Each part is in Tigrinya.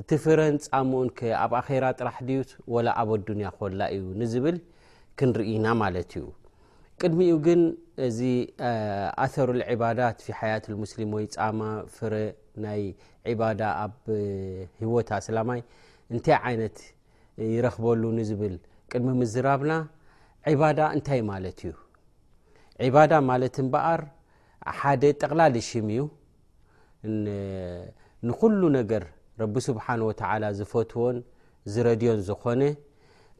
እቲ ፍረን ጻምኡን ከ ኣብ ኣኼራ ጥራሕ ድዩስ ወላ ኣብ ኣዱንያ ኮላ እዩ ንዝብል ክንርኢ ኢና ማለት እዩ ቅድሚኡ ግን እዚ ኣሩ ባዳት ፊ ሓያት ሙስሊም ወይ ፃማ ፍረ ናይ ባዳ ኣብ ሂወት ኣስላማይ እንታይ ዓይነት ይረክበሉ ንዝብል ቅድሚ ምዝራብና ባዳ እንታይ ማለት እዩ ባዳ ማለት እምበኣር ሓደ ጠቕላሊ ሽም እዩ ንኩሉ ነገር ረቢ ስብሓን ወተዓላ ዝፈትዎን ዝረድዮን ዝኾነ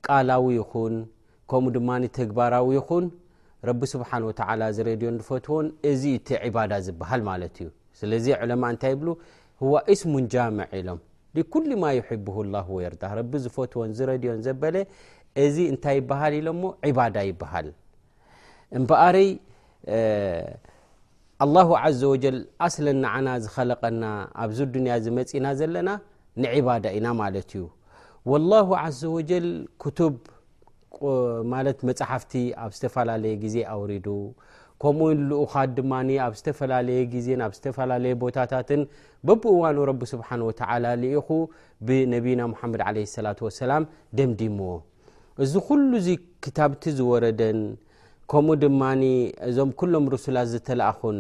ቃላዊ ይኹን ከምኡ ድማ ተግባራዊ ይኹን ረቢ ስብሓን ወተዓላ ዝረድዮን ዝፈትዎን እዚ እቲ ዕባዳ ዝበሃል ማለት እዩ ስለዚ ዕለማ እንታይ ይብሉ ህዋ እስሙን ጃምዕ ኢሎም ኩሉ ማ ይሕብሁ ላ ወየርዳ ረቢ ዝፈትዎን ዝረድዮን ዘበለ እዚ እንታይ ይበሃል ኢሎሞ ዕባዳ ይበሃል እምበኣረይ ኣላሁ ዓዘወጀል ኣስለን ንዓና ዝኸለቀና ኣብዚ ኣዱንያ እዚ መጺእና ዘለና ንዒባዳ ኢና ማለት እዩ ወላሁ ዓዘወጀል ክቱብ ማለት መፅሓፍቲ ኣብ ዝተፈላለየ ግዜ ኣውሪዱ ከምኡ ውን ልኡኻት ድማ ኣብ ዝተፈላለየ ግዜን ኣብ ዝተፈላለየ ቦታታትን በብእዋኑ ረቢ ስብሓን ወተዓላ ልኢኹ ብነቢና ሙሓመድ ዓለ ሰላት ወሰላም ደምዲምዎ እዚ ኩሉ እዚ ክታብቲ ዝወረደን ከምኡ ድማ እዞም ኩሎም ርሱላት ዝተላእኹን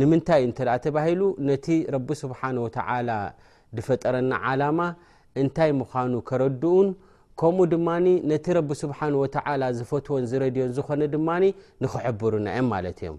ንምንታይ እንተ ተባሂሉ ነቲ ረቢ ስብሓን ወተዓላ ዝፈጠረና ዓላማ እንታይ ምዃኑ ከረድኡን ከምኡ ድማ ነቲ ረቢ ስብሓን ወተዓላ ዝፈትዎን ዝረድዮን ዝኾነ ድማ ንኽሕብሩና እዮም ማለት እዮም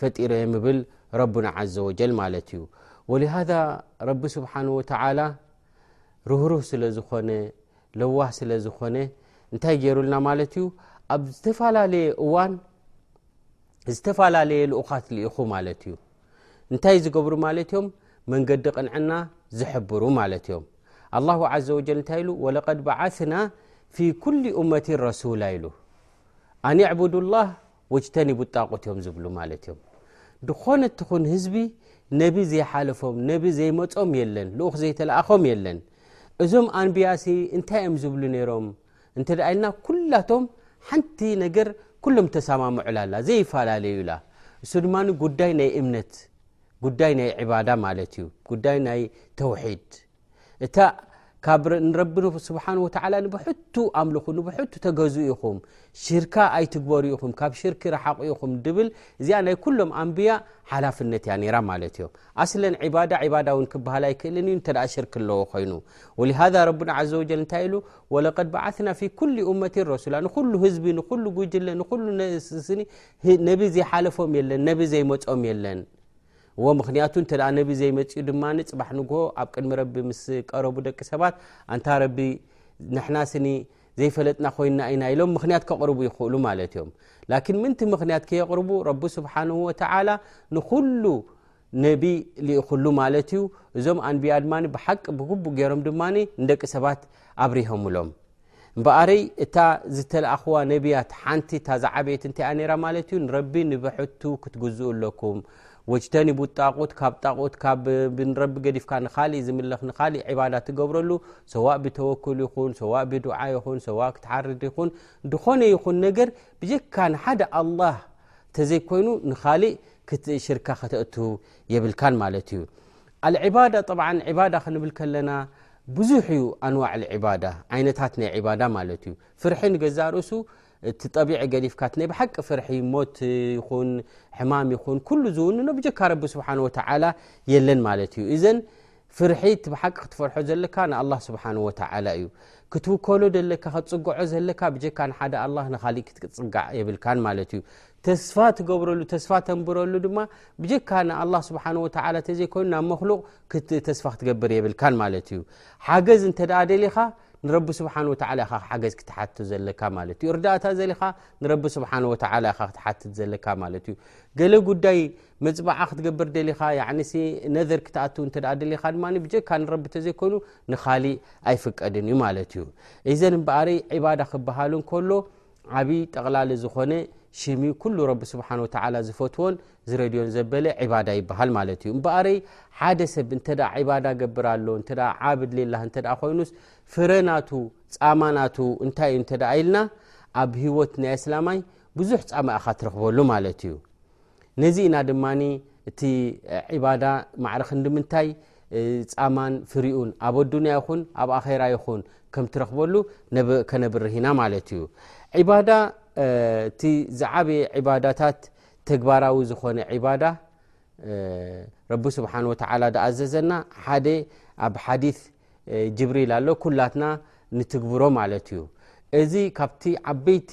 ፈጢረ ምብል ረብና ዓዘ ወጀል ማለት እዩ ወሊሃذ ረቢ ስብሓን ወተዓላ ርህሩህ ስለ ዝኾነ ለዋህ ስለ ዝኾነ እንታይ ገይሩልና ማለት እዩ ኣብ ዝተፈላለየ እዋን ዝተፈላለየ ልኡኻት ልኢኹ ማለት እዩ እንታይ ዝገብሩ ማለት እዮም መንገዲ ቕንዕና ዝሕብሩ ማለት እዮም ኣላሁ ዘ ወጀል እንታይ ኢሉ ወለቀድ በዓትና ፊ ኩል እመትን ረሱላ ኢሉ ኣንዕቡዱ ላህ ወጅተኒ ቡጣቁት እዮም ዝብሉ ማለት እዮም ድኾነ ትኹን ህዝቢ ነቢ ዘይሓለፎም ነቢ ዘይመፆም የለን ልኡክ ዘይተለኣኾም የለን እዞም ኣንቢያሲ እንታይ እዮም ዝብሉ ነይሮም እንተ ኢልና ኩላቶም ሓንቲ ነገር ኩሎም ተሰማምዑላ ኣላ ዘይፈላለዩ ላ እሱ ድማ ጉዳይ ናይ እምነት ጉዳይ ናይ ዕባዳ ማለት እዩ ጉዳይ ናይ ተውሒድ እታ ካብ ንረቢ ስብሓን ወተላ ንብሕቱ ኣምልኹ ንብሕቱ ተገዝ ኢኹም ሽርካ ኣይትግበሩ ኢኹም ካብ ሽርኪ ረሓቑ ኢኹም ድብል እዚኣ ናይ ኩሎም ኣንብያ ሓላፍነት እያ ነራ ማለት እዮም ኣስለን ዕባዳ ዕባዳ እውን ክበሃል ኣይክእልን እዩ እተ ሽርክ ኣለዎ ኮይኑ ወሃ ረብና ዘ ወጀል እንታይ ኢሉ ወለቀድ በዓትና ፊ ኩል እመት ረሱላ ንኩሉ ህዝቢ ንኩሉ ጉጅለ ንኩሉ ስኒ ነብ ዘይሓለፎም የለን ነብ ዘይመፆም የለን እዎ ምክንያቱ እተ ነቢ ዘይመፅኡ ድማ ፅባሕ ንግ ኣብ ቅድሚ ረቢ ምስ ቀረቡ ደቂ ሰባት ኣንታ ረቢ ንሕና ስኒ ዘይፈለጥና ኮይና ኢና ኢሎም ምክንያት ከቕርቡ ይኽእሉ ማለት እዮም ላኪን ምንቲ ምክንያት ከየቕርቡ ረቢ ስብሓን ወተላ ንኩሉ ነቢ ልኢክሉ ማለት እዩ እዞም ኣንቢያ ድማ ብሓቂ ብግቡእ ገይሮም ድማ ንደቂ ሰባት ኣብርሆምሎም እምበኣረይ እታ ዝተለኣኽዋ ነብያት ሓንቲ እታ ዝዓበየት እንታይ እያ ነራ ማለት እዩ ንረቢ ንብሕቱ ክትግዝኡ ኣለኩም ወጅተኒ ቡጣቁት ካብ ጣቁት ካብ ብንረቢ ገዲፍካ ንካሊእ ዝምለኽ ንካሊእ ዕባዳ ትገብረሉ ሰዋእ ብተወክል ይኹን ሰዋእ ብዱዓ ይኹን ሰዋእ ክትሓርድ ይኹን ድኾነ ይኹን ነገር ብጀካ ንሓደ ኣላህ እተዘይኮይኑ ንካሊእ ክትሽርካ ከተእቱ የብልካን ማለት እዩ ኣልዕባዳ ጠብዓን ዕባዳ ክንብል ከለና ብዙሕ እዩ ኣንዋዕ ልዕባዳ ዓይነታት ናይ ዕባዳ ማለት እዩ ፍርሒ ንገዛእ ርእሱ እቲ ጠቢዒ ገዲፍካት ናይ ብሓቂ ፍርሒ ሞት ይኹን ሕማም ይኹን ኩሉ ዝውንኖ ብጀካ ረቢ ስብሓን ወተዓላ የለን ማለት እዩ እዘን ፍርሒ እቲ ብሓቂ ክትፈርሖ ዘለካ ንኣላ ስብሓን ወተዓላ እዩ ክትውከሎ ዘለካ ክትፅግዖ ዘለካ ብጀካ ንሓደ ኣላ ንካሊእ ክትፅጋዕ የብልካን ማለት እዩ ተስፋ ትገብረሉ ተስፋ ተንብረሉ ድማ ብጀካ ንኣላ ስብሓን ወተላ እተዘይኮይኑ ናብ መክሉቅ ክተስፋ ክትገብር የብልካን ማለት እዩ ሓገዝ እንተ ደሊኻ ንረቢ ስብሓን ወተላ ኢኻ ሓገዝ ክትሓት ዘለካ ማለት እዩ እርዳእታ ዘሊኻ ንረቢ ስብሓን ወተላ ኢኻ ክትሓትት ዘለካ ማለት እዩ ገለ ጉዳይ መፅባዓ ክትገብር ደሊኻ ነዘር ክትኣት እተ ደሊኻ ድማ ብጀካ ንረቢ እተዘይኮይኑ ንካሊእ ኣይፍቀድን እዩ ማለት እዩ እዘን እምበኣሪ ዕባዳ ክበሃሉ ከሎ ዓብይ ጠቕላሊ ዝኾነ ሽም ዩ ኩሉ ረቢ ስብሓን ወተላ ዝፈትዎን ዝረድዮን ዘበለ ዕባዳ ይበሃል ማለት እዩ እምበኣረይ ሓደ ሰብ እንተ ዕባዳ ገብር ኣሎ እተ ዓብድ ሌላ እተ ኮይኑስ ፍረ ናቱ ፃማ ናቱ እንታይ እዩ እንተ ኢልና ኣብ ህወት ናይ ኣስላማይ ብዙሕ ፃማ ኢኻ ትረኽበሉ ማለት እዩ ነዚ ኢና ድማ እቲ ዒባዳ ማዕረ ክንዲምንታይ ፃማን ፍሪኡን ኣብ ኣዱንያ ይኹን ኣብ ኣኼራ ይኹን ከም ትረኽበሉ ከነብርህ ኢና ማለት እዩ ዒባዳ እቲ ዝዓበየ ዒባዳታት ተግባራዊ ዝኾነ ዒባዳ ረቢ ስብሓን ወተዓላ ዝኣዘዘና ሓደ ኣብ ሓዲ ጅብሪል ኣሎ ኩላትና ንትግብሮ ማለት እዩ እዚ ካብቲ ዓበይቲ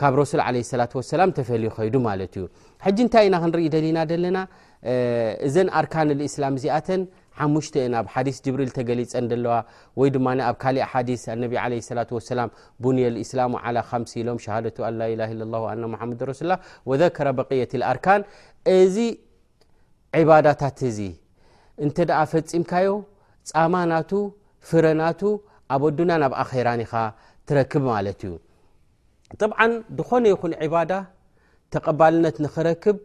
ካብ ረሱል ለ ሰላት ወሰላም ተፈልዩ ከይዱ ማለት እዩ ሕጂ እንታይ ኢና ክንርኢ ደሊና ዘለና እዘን ኣርካን ልእስላም እዚኣተን ሓሙሽተ እን ኣብ ሓዲስ ጅብሪል ተገሊፀን ዘለዋ ወይ ድማ ኣብ ካሊእ ሓዲስ ኣነቢ ለ ሰላት ወሰላም ቡንየ ልእስላሙ ዓላ ከምሲ ኢሎም ሸሃደቱ ኣን ላላ ላ ኣና ሓመድ ረሱላ ወዘከረ በቅየት ኣርካን እዚ ዒባዳታት እዚ እንተ ደኣ ፈጺምካዮ ጻማ ናቱ ፍረ ናቱ ኣብ ኣዱንያን ኣብ ኣኼራን ኢኻ ትረክብ ማለት እዩ ጥብዓን ዝኾነ ይኹን ዕባዳ ተቐባልነት ንኽረክብ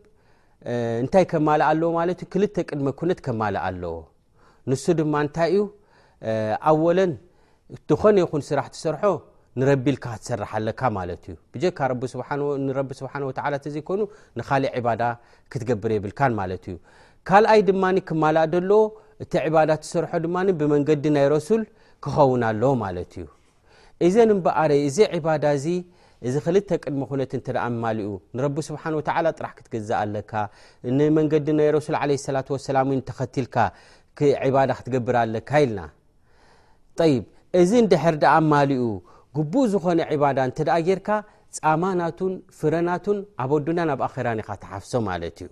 እንታይ ከማልእ ኣለዎ ማለት እዩ ክልተ ቅድመ ኩነት ከማልእ ኣለዎ ንሱ ድማ እንታይ እዩ ኣወለን ዝኾነ ይኹን ስራሕ ትሰርሖ ንረቢ ኢልካ ክትሰርሕ ኣለካ ማለት እዩ ብጀካ ረቢ ስብሓን ወተላ ተዘይኮይኑ ንካሊእ ዕባዳ ክትገብር የብልካን ማለት እዩ ካልኣይ ድማ ክማላእ ደለዎ እቲ ዕባዳ ትሰርሖ ድማ ብመንገዲ ናይ ረሱል ክኸውን ኣለዎ ማለት እዩ እዘን እምበኣረ እዚ ዕባዳ እዚ እዚ ክልተ ቅድሚ ኩነት እንተ ማልኡ ንረቢ ስብሓን ወተዓላ ጥራሕ ክትገዛእ ኣለካ ንመንገዲ ናይ ረሱል ዓለ ሰላት ወሰላም ውን ተኸትልካ ዕባዳ ክትገብር ኣለካ ኢልና ይብ እዚ ንድሕር ደኣ ማልኡ ግቡእ ዝኾነ ዕባዳ እንተ ጌርካ ፃማናቱን ፍረናቱን ኣብ ኣዱናን ኣብ ኣኼራን ኢኻ ተሓፍሶ ማለት እዩ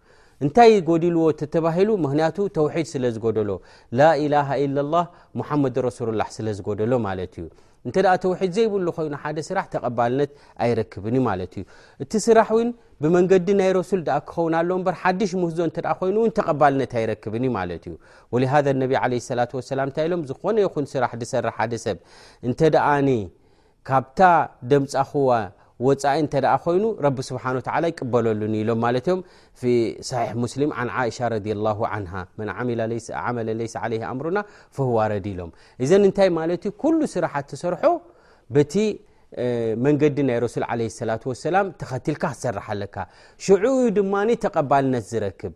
እንታይ ጎዲልዎ ተባሂሉ ምክንያቱ ተውሒድ ስለ ዝጎደሎ ላላ ላ ሙሓመድ ረሱሉላ ስለ ዝጎደሎ ማለት እዩ እንተ ተውሒድ ዘይብሉ ኮይኑ ሓደ ስራሕ ተቐባልነት ኣይረክብን ዩ ማለት እዩ እቲ ስራሕ ውን ብመንገዲ ናይ ረሱል ኣ ክኸውን ኣለ በር ሓድሽ ምህዞ እተ ኮይኑ ውን ተቐባልነት ኣይረክብን ዩ ማለት እዩ ወሃ ነቢ ለ ላ ሰላም እንታይ ኢሎም ዝኾነ ይኹን ስራሕ ዝሰራ ሓደ ሰብ እንተ ካብታ ደምጻኹዋ ወፃኢ እንተ ኮይኑ ረቢ ስብሓን ወተላ ይቅበለሉን ኢሎም ማለት እዮም ሰሒሕ ሙስሊም ን ዓእሻ ረድ ላ ዓንሃ መን ዓመለ ለይሰ ለይ ኣምሩና ፈህዋ ረድ ኢሎም እዘን እንታይ ማለት እዩ ኩሉ ስራሕ እትሰርሖ በቲ መንገዲ ናይ ረሱል ዓለ ሰላት ወሰላም ተኸትልካ ክትሰርሓ ኣለካ ሽዑ ዩ ድማ ተቐባልነት ዝረክብ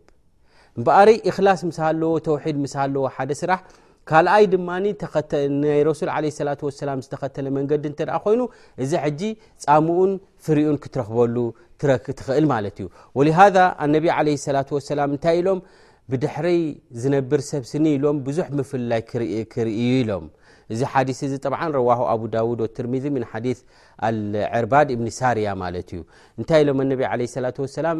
እምበኣሪ እክላስ ምስ ሃለዎ ተውሒድ ምስ ሃለዎ ሓደ ስራሕ ካልኣይ ድማ ናይ ረሱል ለ ላ ሰላም ዝተኸተለ መንገዲ እተ ኮይኑ እዚ ሕጂ ፃምኡን ፍሪኡን ክትረክበሉ ትኽእል ማለት እዩ ወሃ ኣነቢ ለ ላ ሰላም እንታይ ኢሎም ብድሕረይ ዝነብር ሰብ ስኒ ኢሎም ብዙሕ ምፍላይ ክርእዩ ኢሎም እዚ ሓዲስ እዚ ጠብዓ ረዋ ኣብ ዳውድ ትርሚዚ ን ሓዲ ዕርባድ እብኒ ሳርያ ማለት እዩ እንታይ ኢሎም ኣነቢ ለ ላ ሰላም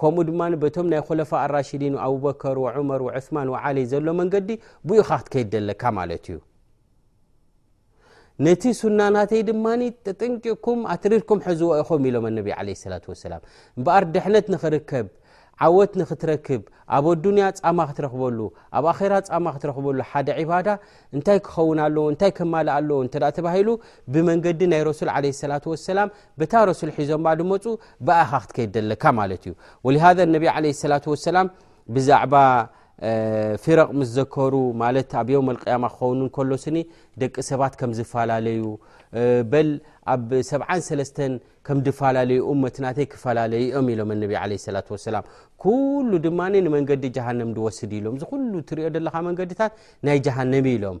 ከምኡ ድማ በቶም ናይ ኮለፋ ኣራሽዲን ኣቡበከር ወዑመር ወዑስማን ወዓሊ ዘሎ መንገዲ ብኡ ኻ ክትከይድ ዘለካ ማለት እዩ ነቲ ሱናናተይ ድማ ጠጥንቂቕኩም ኣትሪርኩም ሕዝዎ ኢኹም ኢሎም ኣነቢ ለ ላ ሰላም እምበኣር ድሕነት ንኽርከብ ዓወት ንኽትረክብ ኣብ ኣዱንያ ፃማ ክትረኽበሉ ኣብ ኣኼራ ፃማ ክትረኽበሉ ሓደ ዒባዳ እንታይ ክኸውን ኣለዎ እንታይ ከማልእ ኣለዎ እተ ተባሂሉ ብመንገዲ ናይ ረሱል ለ ላ ወሰላም ብታ ረሱል ሒዞማ ድመፁ ብኣኻ ክትከይድ ደለካ ማለት እዩ ወሊሃዘ ነቢ ለ ሰላት ወሰላም ብዛዕባ ፊረቕ ምስ ዘከሩ ማለት ኣብ ዮም ኣልቅያማ ክኸውን ከሎ ስኒ ደቂ ሰባት ከም ዝፈላለዩ በል ኣብ ሰብዓን ሰለስተን ከም ድፈላለዩ እመትናተይ ክፈላለዩ እዮም ኢሎም ኣነቢ ለ ሰላት ወሰላም ኩሉ ድማ ንመንገዲ ጀሃንም ድወስድ ኢሎም እዚ ኩሉ ትሪኦ ዘለካ መንገድታት ናይ ጀሃንም ኢሎም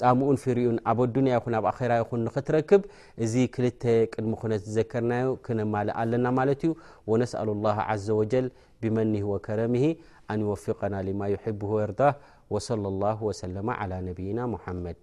ጻምኡን ፍሪኡን ኣብ ኣዱንያ ይኹን ኣብ ኣኼራ ይኹን ንኽትረክብ እዚ ክልተ ቅድሚ ኩነት ዝዘከርናዮ ክነማልእ ኣለና ማለት እዩ ወነስኣሉ ላህ ዘ ወጀል ብመኒህ ወከረምሂ ኣን ይወፊቀና ልማ ዩሕብሁ ወርዳ ወሰለ ላሁ ወሰለማ ዓላ ነብይና ሙሓመድ